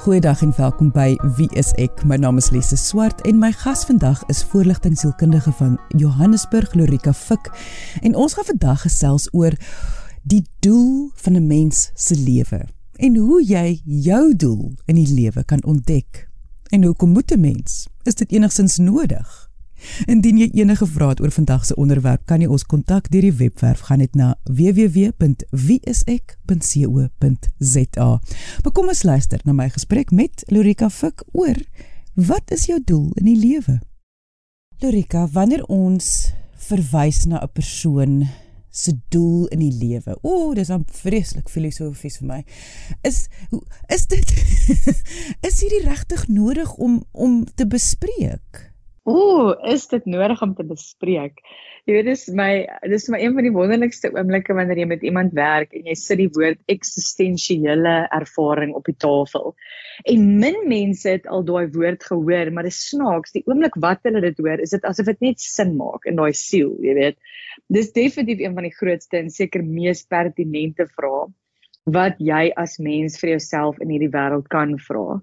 Goeiedag en welkom by Wie is ek? My naam is Lise Swart en my gas vandag is voorligtingsielkundige van Johannesburg, Lorika Fik. En ons gaan vandag gesels oor die doel van 'n mens se lewe en hoe jy jou doel in die lewe kan ontdek. En hoekom moet 'n mens? Is dit enigstens nodig? Indien jy enige vrae het oor vandag se onderwerp, kan jy ons kontak deur die webwerf gaan net na www.wieisek.co.za. Maar kom ons luister na my gesprek met Lorika Fik oor wat is jou doel in die lewe? Lorika, wanneer ons verwys na 'n persoon se doel in die lewe. O, oh, dis dan vreeslik filosofies vir my. Is is dit is hierdie regtig nodig om om te bespreek? Ooh, is dit nodig om te bespreek? Jy weet dis my dis my een van die wonderlikste oomblikke wanneer jy met iemand werk en jy sit die woord eksistensiële ervaring op die tafel. En min mense het al daai woord gehoor, maar dit snaaks, die oomblik wat hulle dit hoor, is dit asof dit net sin maak in daai siel, jy weet. Dis definitief een van die grootste en seker mees pertinente vrae wat jy as mens vir jouself in hierdie wêreld kan vra.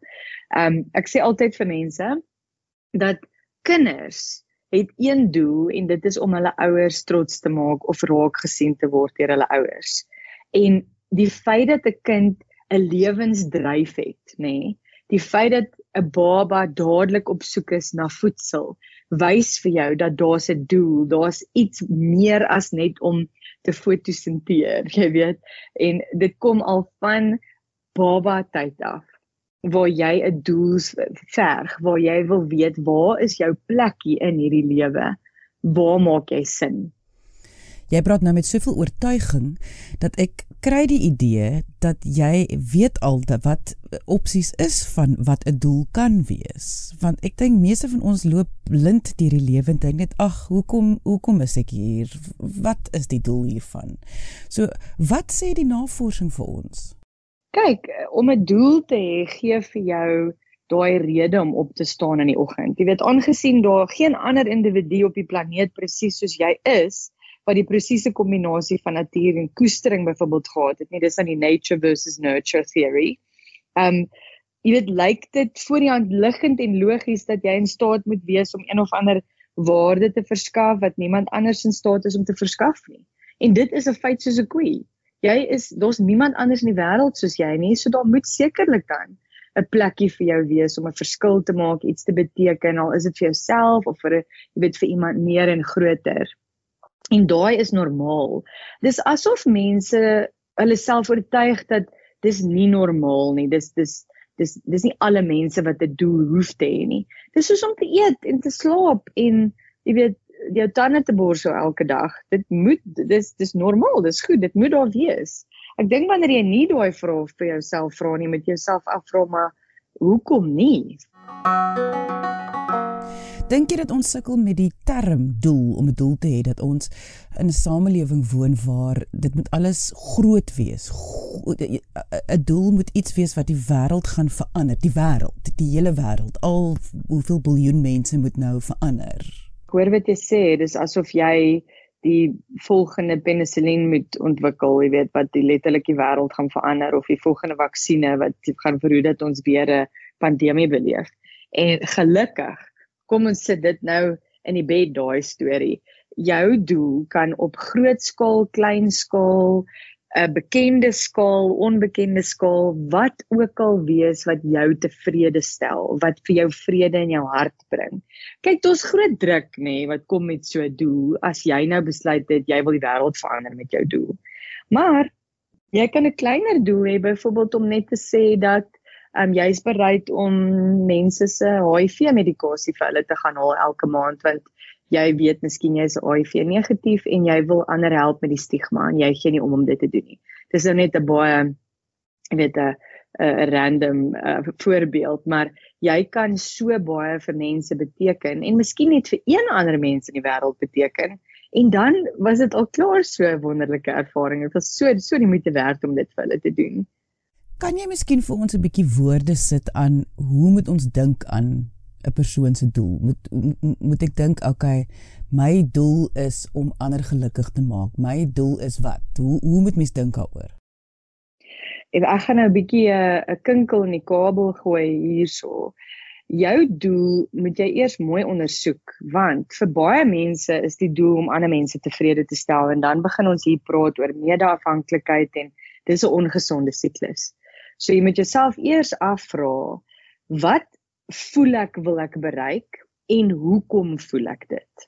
Ehm um, ek sê altyd vir mense dat kinders het een doel en dit is om hulle ouers trots te maak of raak gesien te word deur hulle ouers. En die feit dat 'n kind 'n lewensdryf het, nê, nee, die feit dat 'n baba dadelik op soek is na voedsel, wys vir jou dat daar's 'n doel, daar's iets meer as net om te fotosinteer, jy weet. En dit kom al van baba tyd af waar jy 'n doel verg, waar jy wil weet waar is jou plekkie in hierdie lewe? Waar maak jy sin? Jy praat nou met soveel oortuiging dat ek kry die idee dat jy weet al wat opsies is van wat 'n doel kan wees. Want ek dink meeste van ons loop blind deur die lewe en dink net ag, hoekom hoekom is ek hier? Wat is die doel hiervan? So, wat sê die navorsing vir ons? Kyk, om 'n doel te hê gee vir jou daai rede om op te staan in die oggend. Jy weet, aangesien daar geen ander individu op die planeet presies soos jy is wat die presiese kombinasie van natuur en koestering byvoorbeeld gehad het nie, dis aan die nature versus nurture theory. Um jy weet, lyk dit voor die hand liggend en logies dat jy in staat moet wees om een of ander waarde te verskaf wat niemand anders in staat is om te verskaf nie. En dit is 'n feit soos 'n koe jy is daar's niemand anders in die wêreld soos jy nie, so daar moet sekerlik dan 'n plekkie vir jou wees om 'n verskil te maak, iets te beteken, al is dit vir jouself of vir 'n jy weet vir iemand meer en groter. En daai is normaal. Dis asof mense hulle self oortuig dat dis nie normaal nie. Dis dis dis dis nie alle mense wat 'n doel hoef te hê nie. Dis soos om te eet en te slaap en jy weet jou tande te borsel elke dag. Dit moet dis dis normaal, dis goed, dit moet daar wees. Ek dink wanneer jy nie daai vrae vir jouself vra nie, met jouself afvra maar hoekom nie? Dink jy dat ons sukkel met die term doel om 'n doel te hê dat ons in 'n samelewing woon waar dit moet alles groot wees. 'n Doel moet iets wees wat die wêreld gaan verander, die wêreld, die hele wêreld. Al hoeveel biljoen mense moet nou verander? Hoor wat jy sê, dis asof jy die volgende penicillin moet ontwikkel, jy weet wat die letterlik die wêreld gaan verander of die volgende vaksines wat gaan verhoed dat ons weer 'n pandemie beleef. En gelukkig kom ons sit dit nou in die bed daai storie. Jou doel kan op groot skaal, klein skaal, 'n bekende skaal, onbekende skaal, wat ook al wees wat jou tevrede stel, wat vir jou vrede in jou hart bring. Kyk, daar's groot druk nê nee, wat kom met so 'n doel as jy nou besluit het jy wil die wêreld verander met jou doel. Maar jy kan 'n kleiner doel hê, byvoorbeeld om net te sê dat um, jy is bereid om mense se HIV medikasie vir hulle te gaan haal elke maand want jy weet miskien jy is HIV negatief en jy wil ander help met die stigma en jy gee nie om om dit te doen nie. Dis nou net 'n baie jy weet 'n 'n random uh, voorbeeld, maar jy kan so baie vir mense beteken en miskien net vir een ander mens in die wêreld beteken. En dan was dit al klaar so 'n wonderlike ervaring. Dit was so so die moeite werd om dit vir hulle te doen. Kan jy miskien vir ons 'n bietjie woorde sit aan hoe moet ons dink aan 'n persoon se doel. Moet moet ek dink, okay, my doel is om ander gelukkig te maak. My doel is wat? Hoe hoe moet mens dink daaroor? En ek gaan nou 'n bietjie 'n kinkel in die kabel gooi hierso. Jou doel moet jy eers mooi ondersoek want vir baie mense is die doel om ander mense tevrede te stel en dan begin ons hier praat oor mede-afhanklikheid en dis 'n ongesonde siklus. So jy moet jouself eers afvra wat voel ek wil ek bereik en hoekom voel ek dit?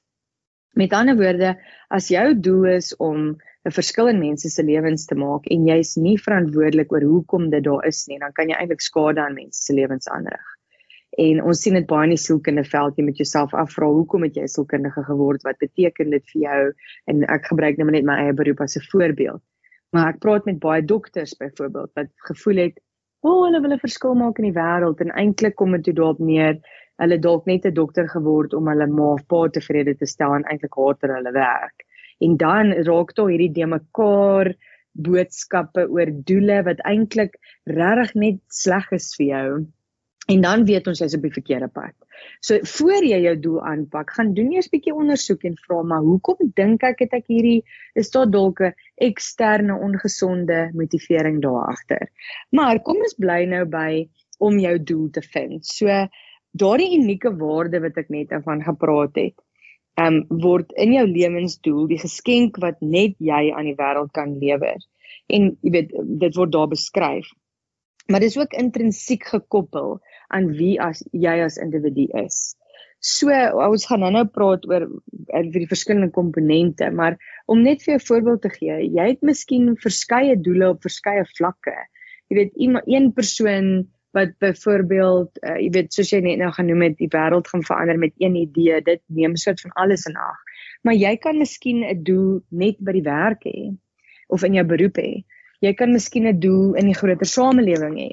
Met ander woorde, as jou doel is om 'n verskil in mense se lewens te maak en jy's nie verantwoordelik oor hoekom dit daar is nie, dan kan jy eintlik skade aan mense se lewens aanrig. En ons sien dit baie in die sielkundige veld, jy moet jouself afvra hoekom het jy sielkundige geword? Wat beteken dit vir jou? En ek gebruik nou net my eie beroep as 'n voorbeeld. Maar ek praat met baie dokters byvoorbeeld wat gevoel het, "O, oh, hulle wil 'n verskil maak in die wêreld" en eintlik kom dit toe daarop neer hulle dalk net 'n dokter geword om hulle ma of pa tevrede te stel en eintlik haat hulle werk. En dan raak toe hierdie de mekaar boodskappe oor doele wat eintlik regtig net sleg is vir jou. En dan weet ons jy's op die verkeerde pad. So voor jy jou doel aanpak, gaan doen eers 'n bietjie ondersoek en vra maar hoekom dink ek het ek hierdie is daar dalk 'n eksterne ongesonde motivering daar agter. Maar kom ons bly nou by om jou doel te vind. So daardie unieke waarde wat ek net van gepraat het, ehm um, word in jou lewensdoel die geskenk wat net jy aan die wêreld kan lewer. En jy weet dit word daar beskryf. Maar dis ook intrinsiek gekoppel aan wie as jy as individu is. So ons gaan nou-nou praat oor oor die verskillende komponente, maar om net vir jou voorbeeld te gee, jy het miskien verskeie doele op verskeie vlakke. Jy weet iemand een persoon wat byvoorbeeld uh, jy weet soos jy net nou genoem het die wêreld gaan verander met een idee dit neem soort van alles in ag maar jy kan miskien 'n doel net by die werk hê of in jou beroep hê jy kan miskien 'n doel in die groter samelewing hê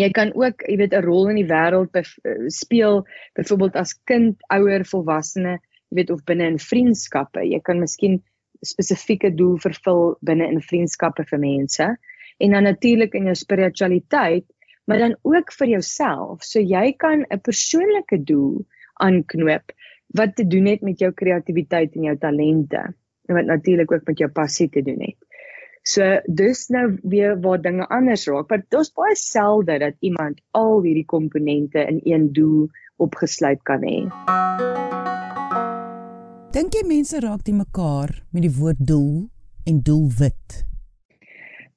jy kan ook jy weet 'n rol in die wêreld uh, speel byvoorbeeld as kind ouer volwassene jy weet of binne in vriendskappe jy kan miskien spesifieke doel vervul binne in vriendskappe vir mense en dan natuurlik in jou spiritualiteit maar dan ook vir jouself. So jy kan 'n persoonlike doel aanknoop wat te doen het met jou kreatiwiteit en jou talente en wat natuurlik ook met jou passie te doen het. So dis nou weer waar dinge anders raak, want dit is baie selde dat iemand al hierdie komponente in een doel opgesluit kan hê. Dink jy mense raak die mekaar met die woord doel en doelwit?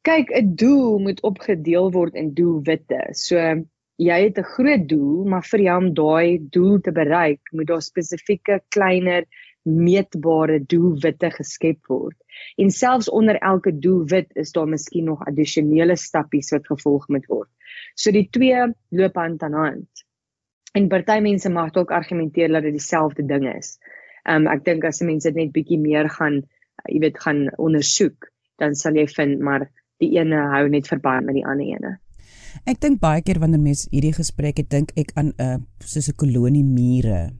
kyk 'n doel moet opgedeel word in doelwitte. So jy het 'n groot doel, maar vir jou om daai doel te bereik, moet daar spesifieke kleiner meetbare doelwitte geskep word. En selfs onder elke doelwit is daar miskien nog addisionele stappies wat gevolg moet word. So die twee loop hand aan hand. En party mense mag dalk argumenteer dat dit dieselfde ding is. Um ek dink as mense dit net bietjie meer gaan, jy weet, gaan ondersoek, dan sal jy vind maar die ene hou net verband met die ander ene. Ek dink baie keer wanneer mense hierdie gesprek het, dink ek aan 'n uh, soos 'n kolonie mure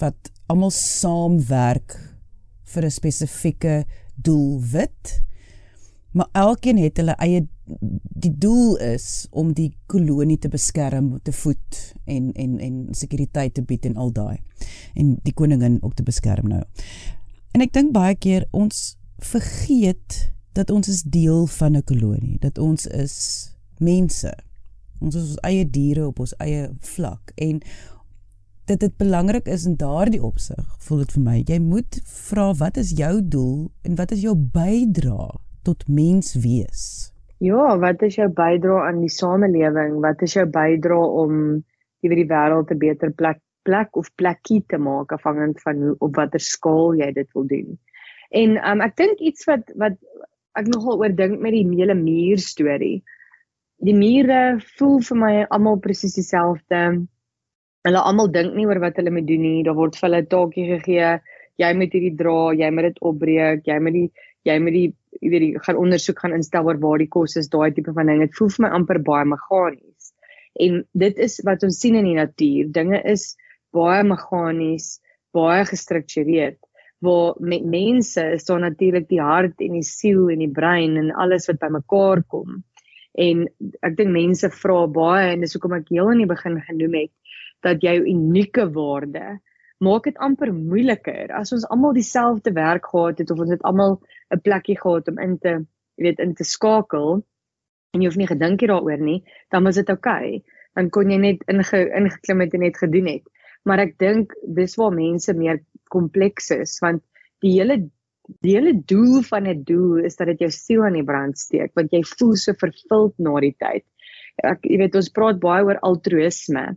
wat almal saamwerk vir 'n spesifieke doelwit. Maar elkeen het hulle eie die doel is om die kolonie te beskerm, te voed en en en sekuriteit te bied en al daai. En die koningin ook te beskerm nou. En ek dink baie keer ons vergeet dat ons is deel van 'n kolonie, dat ons is mense. Ons is ons eie diere op ons eie vlak en dit dit belangrik is in daardie opsig, voel dit vir my. Jy moet vra wat is jou doel en wat is jou bydrae tot mens wees? Ja, wat is jou bydrae aan die samelewing? Wat is jou bydrae om iewers die wêreld 'n beter plek plek of plekkie te maak afhangend van hoe op watter skaal jy dit wil doen? En um, ek dink iets wat wat ek nogal oor dink met die hele muur storie. Die mure voel vir my almal presies dieselfde. Hulle almal dink nie oor wat hulle moet doen nie. Daar word vir hulle 'n taakie gegee. Jy moet hierdie dra, jy moet dit opbreek, jy moet die jy moet die jy weet die gaan ondersoek gaan instel oor waar die kos is, daai tipe van ding. Dit voel vir my amper baie meganies. En dit is wat ons sien in die natuur. Dinge is baie meganies, baie gestruktureerd waar met mense is daar natuurlik die hart en die siel en die brein en alles wat bymekaar kom. En ek dink mense vra baie en dis hoekom ek heel aan die begin genoem het dat jou unieke waarde maak dit amper moeiliker as ons almal dieselfde werk gehad het of ons het almal 'n plekkie gehad om in te jy weet in te skakel en jy hoef nie gedink daaroor nie, dan was dit oukei. Okay. Dan kon jy net inge, ingeklim het en net gedoen het. Maar ek dink dis waar mense meer kompleks is want die hele die hele doel van 'n doel is dat dit jou siel aan die brand steek want jy voel so vervuld na die tyd. Ek jy weet ons praat baie oor altruïsme.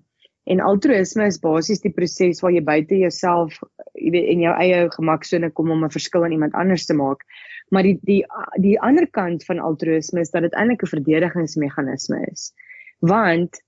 En altruïsme is basies die proses waar jy buite jouself, in jou eie gemaksone kom om 'n verskil aan iemand anders te maak. Maar die die die ander kant van altruïsme is dat dit eintlik 'n verdedigingsmeganisme is. Want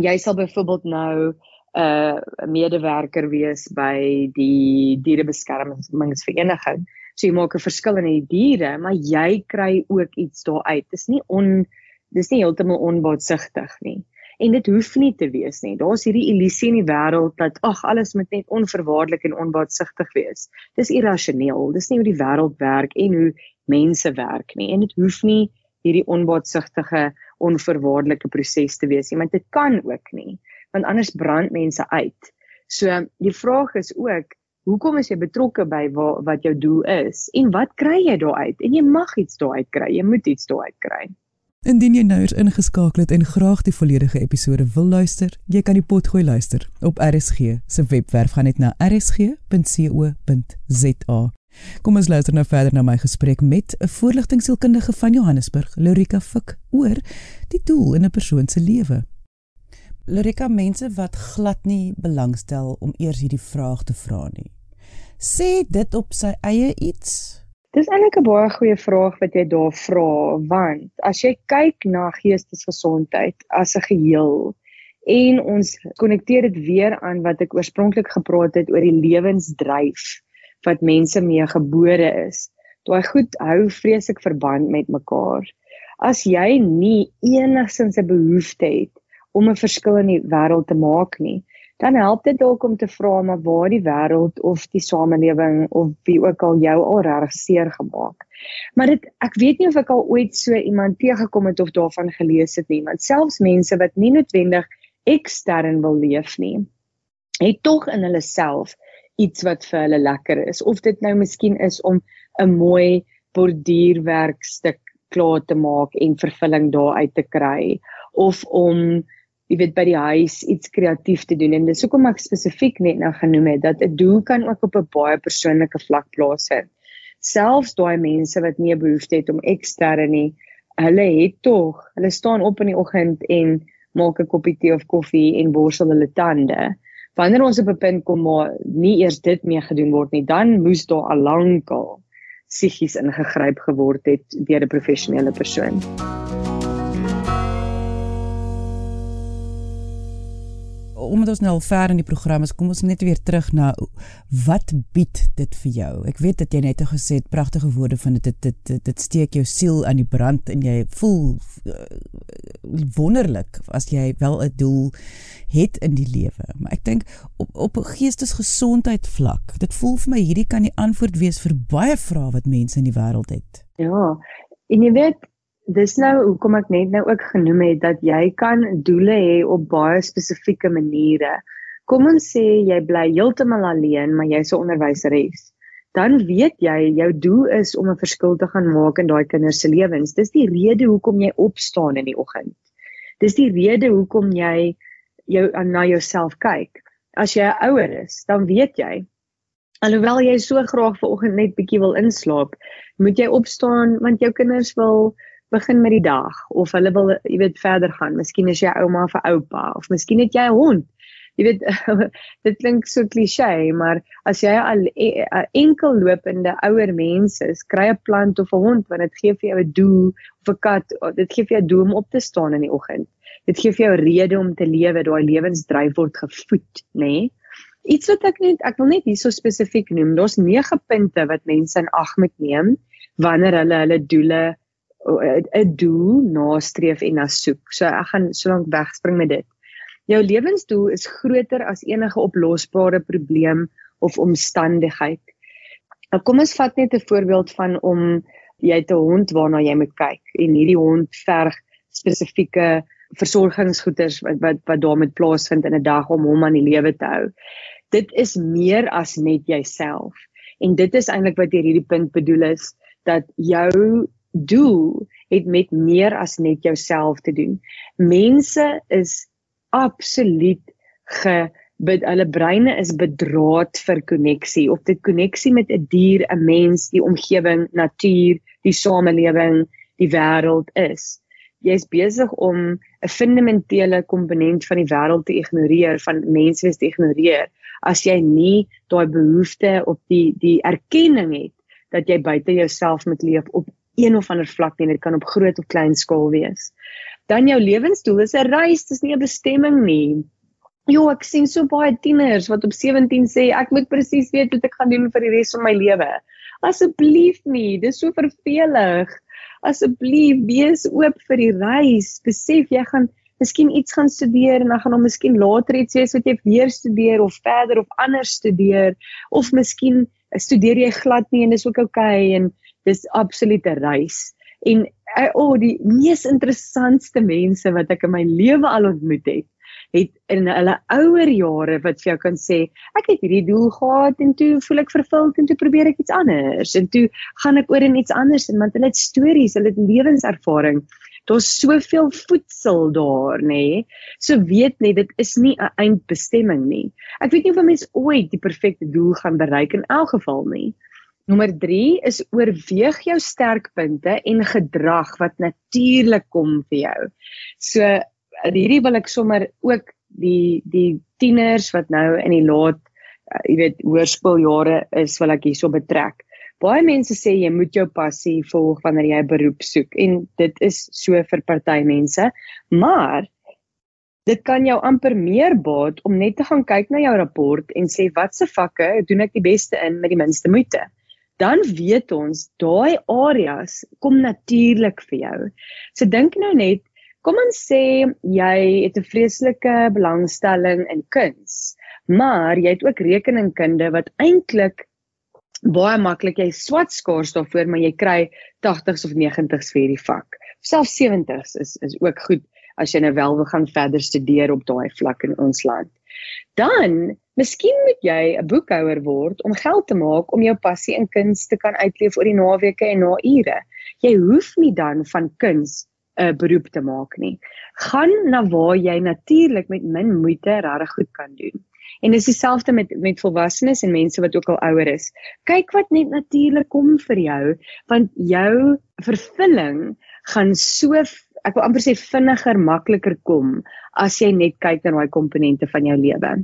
jy sal byvoorbeeld nou 'n uh, medewerker wees by die dierebeskermingsvereniging. So jy maak 'n verskil in die diere, maar jy kry ook iets daaruit. Dis nie on dis nie heeltemal onbaatsigtig nie. En dit hoef nie te wees nie. Daar's hierdie illusie in die wêreld dat ag alles moet net onverwaarlik en onbaatsigtig wees. Dis irrasioneel. Dis nie hoe die wêreld werk en hoe mense werk nie. En dit hoef nie hierdie onbaatsigtige, onverwaarlike proses te wees nie, want dit kan ook nie, want anders brand mense uit. So die vraag is ook Hoekom is jy betrokke by wat wat jou doel is en wat kry jy daaruit? En jy mag iets daaruit kry. Jy moet iets daaruit kry. Indien jy nou eens ingeskakel het en graag die volledige episode wil luister, jy kan die potgooi luister op RSG se webwerf gaan net na rsg.co.za. Kom ons luister nou verder na my gesprek met 'n voorligtingsielkundige van Johannesburg, Lorika Fik, oor die doel in 'n persoon se lewe. Lorika, mense wat glad nie belangstel om eers hierdie vraag te vra nie. Sê dit op sy eie iets Dis eintlik 'n baie goeie vraag wat jy daar vra, want as jy kyk na geestesgesondheid as 'n geheel en ons konnekteer dit weer aan wat ek oorspronklik gepraat het oor die lewensdryf wat mense mee gebore is. Daai goed hou vreeslik verband met mekaar. As jy nie enigsins 'n behoefte het om 'n verskil in die wêreld te maak nie, dan help dit dalk om te vra maar waar die wêreld of die samelewing of wie ook al jou al reg seer gemaak. Maar dit ek weet nie of ek al ooit so iemand teëgekom het of daarvan gelees het nie, want selfs mense wat nie noodwendig ekstern wil leef nie, het tog in hulle self iets wat vir hulle lekker is of dit nou miskien is om 'n mooi borduurwerkstuk klaar te maak en vervulling daaruit te kry of om jy weet by die huis iets kreatief te doen en dis hoekom ek spesifiek net nou genoem het dat 'n doel kan ook op 'n baie persoonlike vlak plaasvind. Selfs daai mense wat nie 'n behoefte het om eksterne nie, hulle het tog, hulle staan op in die oggend en maak 'n koppie tee of koffie en borsel hulle tande. Wanneer ons op 'n punt kom waar nie eers dit mee gedoen word nie, dan moes daar al lankal psigies ingegryp geword het deur 'n professionele persoon. Omdat ons nou al ver in die program is, kom ons net weer terug na wat bied dit vir jou? Ek weet dat jy net gesê het pragtige woorde van dit dit dit dit steek jou siel aan die brand en jy voel uh, wonderlik as jy wel 'n doel het in die lewe. Maar ek dink op op 'n geestesgesondheid vlak, dit voel vir my hierdie kan die antwoord wees vir baie vrae wat mense in die wêreld het. Ja. En jy weet dis nou hoekom ek net nou ook genoem het dat jy kan doele hê op baie spesifieke maniere. Kom ons sê jy bly heeltemal alleen, maar jy's 'n onderwyseres. Dan weet jy jou doel is om 'n verskil te gaan maak in daai kinders se lewens. Dis die rede hoekom jy opstaan in die oggend. Dis die rede hoekom jy jou na jouself kyk. As jy ouer is, dan weet jy alhoewel jy so graag ver oggend net bietjie wil inslaap, moet jy opstaan want jou kinders wil begin met die dag of hulle wil jy weet verder gaan. Miskien is jy ouma vir oupa of miskien het jy 'n hond. Jy weet dit klink so klisjé, maar as jy al 'n e, enkel lopende ouer mens is, kry 'n plant of 'n hond want dit gee vir jou 'n doel of 'n kat, dit gee vir jou 'n doel om op te staan in die oggend. Dit gee vir jou rede om te lewe, daai lewensdryf word gevoed, nê? Nee? Iets wat ek net ek wil net hierso spesifiek noem. Daar's 9 punte wat mense in ag moet neem wanneer hulle hulle doele 'n doel nastreef en na soek. So ek gaan so lank wegspring met dit. Jou lewensdoel is groter as enige oplosbare probleem of omstandigheid. Nou kom ons vat net 'n voorbeeld van om jy het 'n hond waarna jy moet kyk en hierdie hond verg spesifieke versorgingsgoeders wat wat wat daar met plaasvind in 'n dag om hom aan die lewe te hou. Dit is meer as net jouself. En dit is eintlik wat hier hierdie punt bedoel is dat jou doel het met meer as net jouself te doen. Mense is absoluut ge hulle breine is bedraad vir koneksie of dit koneksie met 'n dier, 'n mens, die omgewing, natuur, die samelewing, die wêreld is. Jy's besig om 'n fundamentele komponent van die wêreld te ignoreer, van menswees te ignoreer as jy nie daai behoefte op die die erkenning het dat jy buite jouself moet leef op een of ander vlak nie, dit kan op groot of klein skaal wees. Dan jou lewensdoel is 'n reis, dis nie 'n bestemming nie. Jo, ek sien so baie tieners wat op 17 sê ek moet presies weet wat ek gaan doen vir die res van my lewe. Asseblief nie, dis so vervelig. Asseblief wees oop vir die reis. Besef jy gaan miskien iets gaan studeer en dan gaan hom miskien later iets wees wat jy weer studeer of verder of anders studeer of miskien studeer jy glad nie en dis ook oukei okay, en dis absolute reis. En o, oh, die mees interessantste mense wat ek in my lewe al ontmoet het, het in hulle ouer jare wat vir jou kan sê, ek het hierdie doel gehad en toe voel ek vervuld en toe probeer ek iets anders en toe gaan ek oor in iets anders en want hulle het stories, hulle het lewenservaring. Daar's soveel voedsel daar, nê. Nee. So weet net dit is nie 'n eindbestemming nie. Ek weet nie of 'n mens ooit die perfekte doel gaan bereik in elk geval nie. Nommer 3 is oorweeg jou sterkpunte en gedrag wat natuurlik kom vir jou. So hierdie wil ek sommer ook die die tieners wat nou in die laat uh, jy weet hoërskooljare is wil ek hierso betrek. Baie mense sê jy moet jou passie volg wanneer jy 'n beroep soek en dit is so vir party mense, maar dit kan jou amper meer baat om net te gaan kyk na jou rapport en sê watse vakke doen ek die beste in met die minste moeite dan weet ons daai areas kom natuurlik vir jou. So dink nou net, kom ons sê jy het 'n vreeslike belangstelling in kuns, maar jy het ook rekeningkunde wat eintlik baie maklik jy swat skaars daarvoor, maar jy kry 80s of 90s vir hierdie vak. Selfs 70s is is ook goed as jy nou wel wil gaan verder studeer op daai vlak in ons land. Dan Miskien moet jy 'n boekhouer word om geld te maak om jou passie in kuns te kan uitleef oor die naweke en na ure. Jy hoef nie dan van kuns 'n beroep te maak nie. Gaan na waar jy natuurlik met min moeite regtig goed kan doen. En dis dieselfde met met volwassenes en mense wat ook al ouer is. Kyk wat net natuurlik kom vir jou, want jou vervulling gaan so ek wil amper sê vinniger makliker kom as jy net kyk na daai komponente van jou lewe.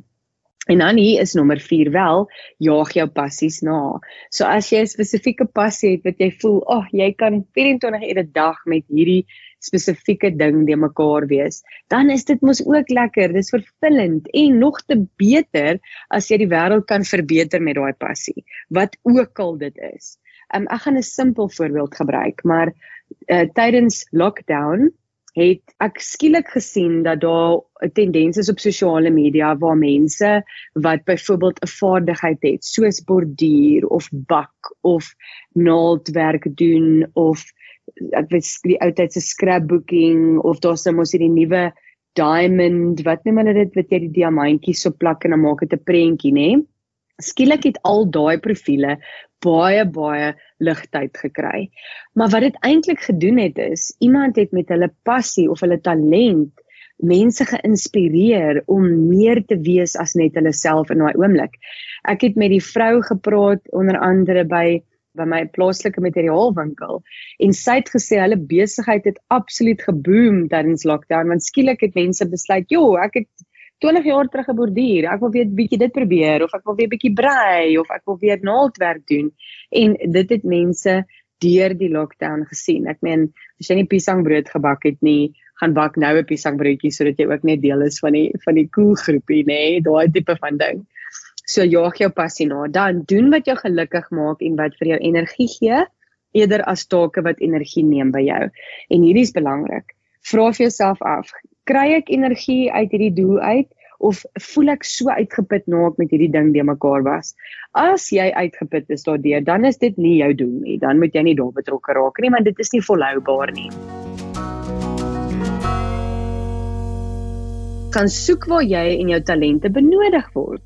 En dan hier is nommer 4 wel, jaag jou passies na. So as jy 'n spesifieke passie het wat jy voel, ag, oh, jy kan 24 ure 'n dag met hierdie spesifieke ding de mekaar wees, dan is dit mos ook lekker. Dis vervullend en nog te beter as jy die wêreld kan verbeter met daai passie, wat ook al dit is. Um, ek gaan 'n simpel voorbeeld gebruik, maar uh, tydens lockdown het ek skielik gesien dat daar 'n tendens is op sosiale media waar mense wat byvoorbeeld 'n vaardigheid het soos borduur of bak of naaldwerk doen of ek weet die ou tyd se scrapbooking of daar's nou mos hierdie nuwe diamond wat noem hulle dit wat jy die diamantjies so plak en dan maak dit 'n prentjie nê skielik het al daai profile baie baie ligtyd gekry. Maar wat dit eintlik gedoen het is iemand het met hulle passie of hulle talent mense geïnspireer om meer te wees as net hulle self in daai oomblik. Ek het met die vrou gepraat onder andere by by my plaaslike materiaalwinkel en sy het gesê hulle besigheid het absoluut geboom tydens lockdown want skielik het mense besluit, "Jo, ek het 20 jaar terug geborduur. Ek wil weer bietjie dit probeer of ek wil weer bietjie brei of ek wil weer naaldwerk doen. En dit het mense deur die lockdown gesien. Ek meen, as jy nie piesangbrood gebak het nie, gaan bak nou 'n piesangbroodjie sodat jy ook net deel is van die van die cool groepie, nê, daai tipe van ding. So jaag jou passie na. Dan doen wat jou gelukkig maak en wat vir jou energie gee eerder as take wat energie neem by jou. En hierdie is belangrik. Vra vir jouself af, kry ek energie uit hierdie doel uit of voel ek so uitgeput na ek met hierdie ding de mekaar was? As jy uitgeput is daardeur, dan is dit nie jou doel nie. Dan moet jy nie daar betrokke raak nie, want dit is nie volhoubaar nie. Kan soek waar jy en jou talente benodig word.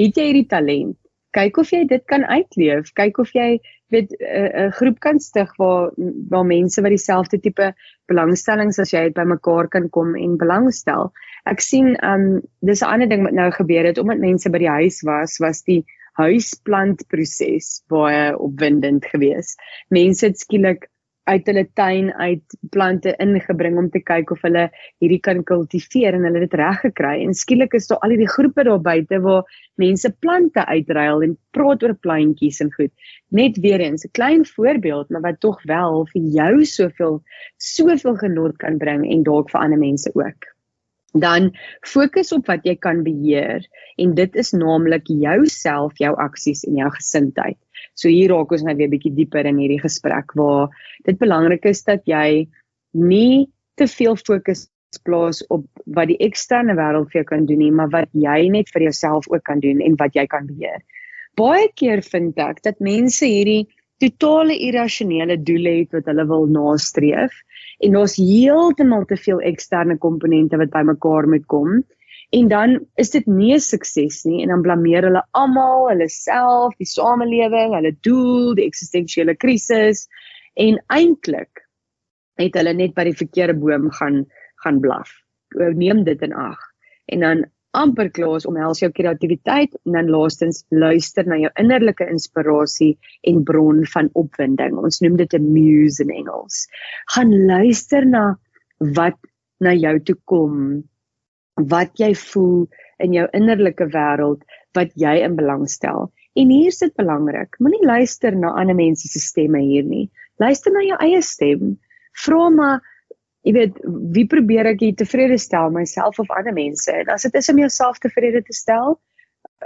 Het jy hierdie talent? Kyk of jy dit kan uitleef. Kyk of jy weet 'n groep kan stig waar waar mense wat dieselfde tipe belangstellings as jy het bymekaar kan kom en belangstel. Ek sien um dis 'n ander ding wat nou gebeur het omdat mense by die huis was, was die huisplantproses baie opwindend geweest. Mense het skielik uit hulle tuin uit plante ingebring om te kyk of hulle hierdie kan kultiveer en hulle dit reg gekry. En skielik is daar al hierdie groepe daar buite waar mense plante uitruil en praat oor plantjies en goed. Net weer eens 'n klein voorbeeld, maar wat tog wel vir jou soveel soveel genot kan bring en dalk vir ander mense ook. Dan fokus op wat jy kan beheer en dit is naamlik jouself, jou aksies en jou gesindheid. So hier raak ons nou weer bietjie dieper in hierdie gesprek waar dit belangrik is dat jy nie te veel fokus plaas op wat die eksterne wêreld vir jou kan doen nie, maar wat jy net vir jouself ook kan doen en wat jy kan beheer. Baie keer vind ek dat mense hierdie totale irrasionele doele het wat hulle wil nastreef en daar's heeltemal te veel eksterne komponente wat bymekaar moet kom en dan is dit nie 'n sukses nie en dan blameer hulle almal, hulle self, die samelewing, hulle doel, die eksistensiële krisis en eintlik het hulle net by die verkeerde boom gaan gaan blaf. Neem dit in ag. En dan amper klaar omhels jou kreatiwiteit en dan laastens luister na jou innerlike inspirasie en bron van opwinding. Ons noem dit 'n muse in Engels. Gaan luister na wat na jou toe kom wat jy voel in jou innerlike wêreld wat jy in belang stel. En hier sit belangrik, moenie luister na ander mense se stemme hier nie. Luister na jou eie stem. Vra maar, jy weet, wie probeer ek hier tevrede stel, myself of ander mense? En as dit is om jouself tevrede te stel,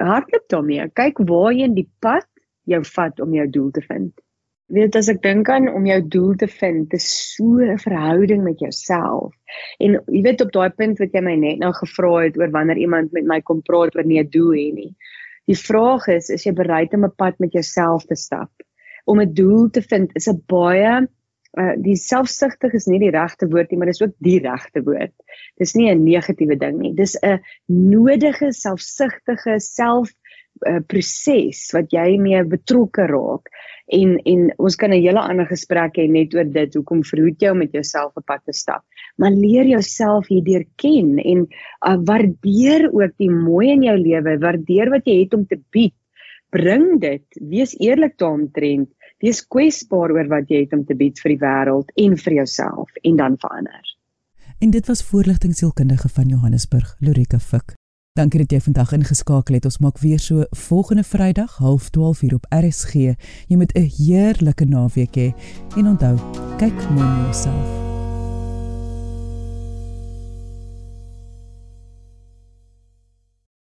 hardloop daarmee. Kyk waar jy in die pad jou vat om jou doel te vind weet as ek dink aan om jou doel te vind, dis so 'n verhouding met jouself. En jy weet op daai punt wat jy my net nou gevra het oor wanneer iemand met my kom praat oor nie 'n doel hê nie. Die vraag is, is jy bereid om 'n pad met jouself te stap? Om 'n doel te vind is 'n baie uh, die selfsugtig is nie die regte woord nie, maar dis ook die regte woord. Dis nie 'n negatiewe ding nie. Dis 'n nodige selfsugtige self uh, proses wat jy mee betrokke raak en en ons kan 'n hele ander gesprek hê net oor dit hoekom verhoed jy om met jouself op pad te stap maar leer jouself hierdeur ken en uh, waardeer ook die mooi in jou lewe waardeer wat jy het om te bied bring dit wees eerlik daaromtrent wees kwesbaar oor wat jy het om te bied vir die wêreld en vir jouself en dan verander en dit was voorligting sielkundige van Johannesburg Lorika Fik Dankie dat jy vandag ingeskakel het. Ons maak weer so volgende Vrydag 12:30 op RSG. Jy moet 'n heerlike naweek hê en onthou, kyk mooi na jouself.